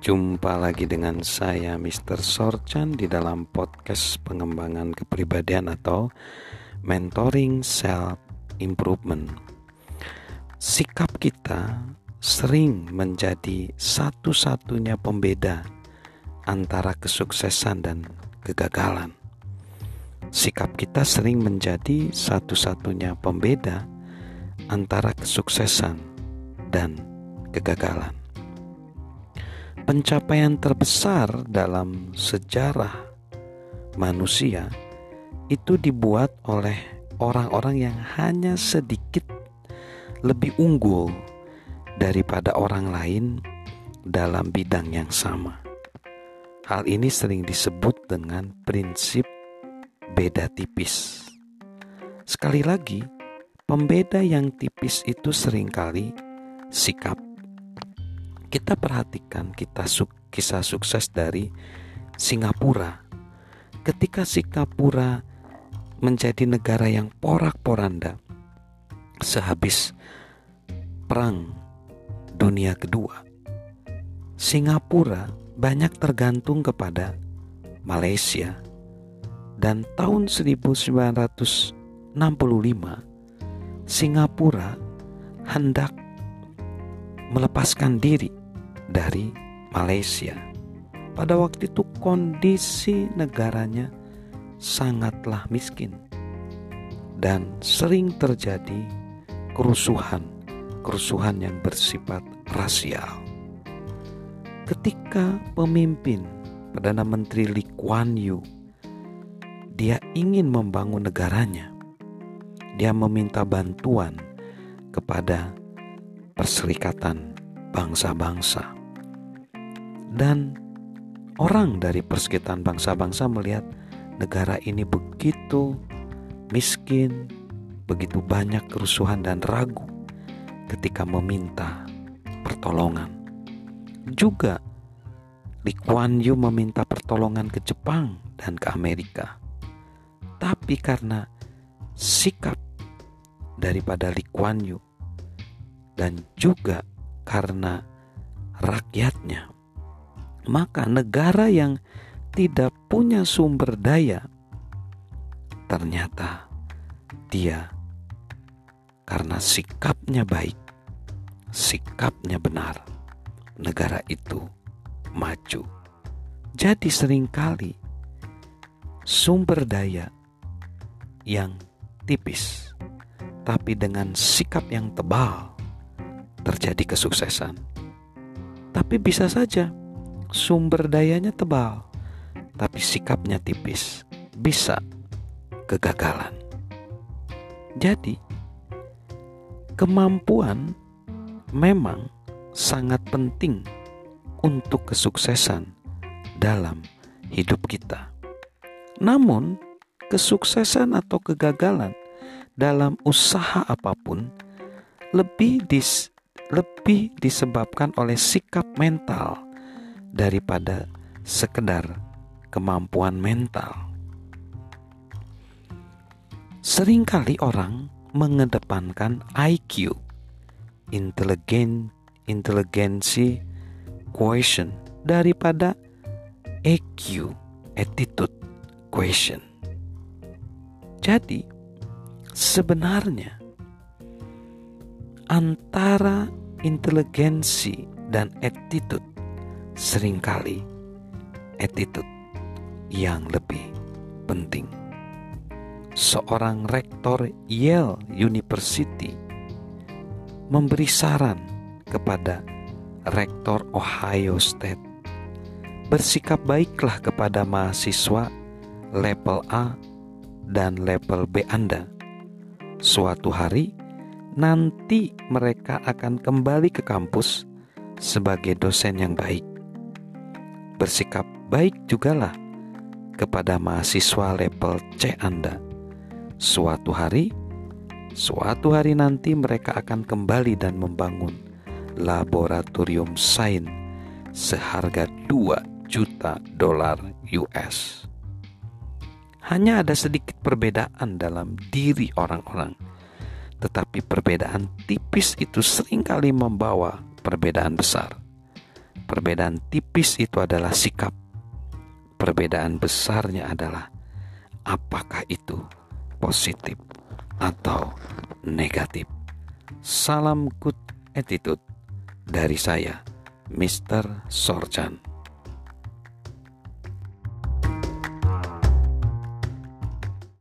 Jumpa lagi dengan saya Mr. Sorchan di dalam podcast pengembangan kepribadian atau mentoring self improvement. Sikap kita sering menjadi satu-satunya pembeda antara kesuksesan dan kegagalan. Sikap kita sering menjadi satu-satunya pembeda antara kesuksesan dan kegagalan pencapaian terbesar dalam sejarah manusia itu dibuat oleh orang-orang yang hanya sedikit lebih unggul daripada orang lain dalam bidang yang sama. Hal ini sering disebut dengan prinsip beda tipis. Sekali lagi, pembeda yang tipis itu sering kali sikap kita perhatikan kita su kisah sukses dari Singapura. Ketika Singapura menjadi negara yang porak-poranda sehabis perang dunia kedua. Singapura banyak tergantung kepada Malaysia dan tahun 1965 Singapura hendak melepaskan diri dari Malaysia. Pada waktu itu kondisi negaranya sangatlah miskin dan sering terjadi kerusuhan, kerusuhan yang bersifat rasial. Ketika pemimpin Perdana Menteri Lee Kuan Yew dia ingin membangun negaranya. Dia meminta bantuan kepada Perserikatan Bangsa-Bangsa dan orang dari persekitan bangsa-bangsa melihat negara ini begitu miskin, begitu banyak kerusuhan dan ragu ketika meminta pertolongan. Juga Lee Kuan Yew meminta pertolongan ke Jepang dan ke Amerika. Tapi karena sikap daripada Lee Kuan Yew dan juga karena rakyatnya maka negara yang tidak punya sumber daya ternyata dia karena sikapnya baik, sikapnya benar, negara itu maju. Jadi sering kali sumber daya yang tipis tapi dengan sikap yang tebal terjadi kesuksesan. Tapi bisa saja sumber dayanya tebal, tapi sikapnya tipis, bisa kegagalan. Jadi, kemampuan memang sangat penting untuk kesuksesan dalam hidup kita. Namun, kesuksesan atau kegagalan dalam usaha apa pun lebih dis, lebih disebabkan oleh sikap mental daripada sekedar kemampuan mental. Seringkali orang mengedepankan IQ, inteligen, inteligensi question daripada EQ, attitude question. Jadi, sebenarnya antara inteligensi dan attitude sering kali attitude yang lebih penting. Seorang rektor Yale University memberi saran kepada rektor Ohio State. Bersikap baiklah kepada mahasiswa level A dan level B Anda. Suatu hari nanti mereka akan kembali ke kampus sebagai dosen yang baik bersikap baik jugalah kepada mahasiswa level C Anda. Suatu hari, suatu hari nanti mereka akan kembali dan membangun laboratorium sains seharga 2 juta dolar US. Hanya ada sedikit perbedaan dalam diri orang-orang, tetapi perbedaan tipis itu sering kali membawa perbedaan besar. Perbedaan tipis itu adalah sikap. Perbedaan besarnya adalah apakah itu positif atau negatif. Salam good attitude dari saya, Mr. Sorjan.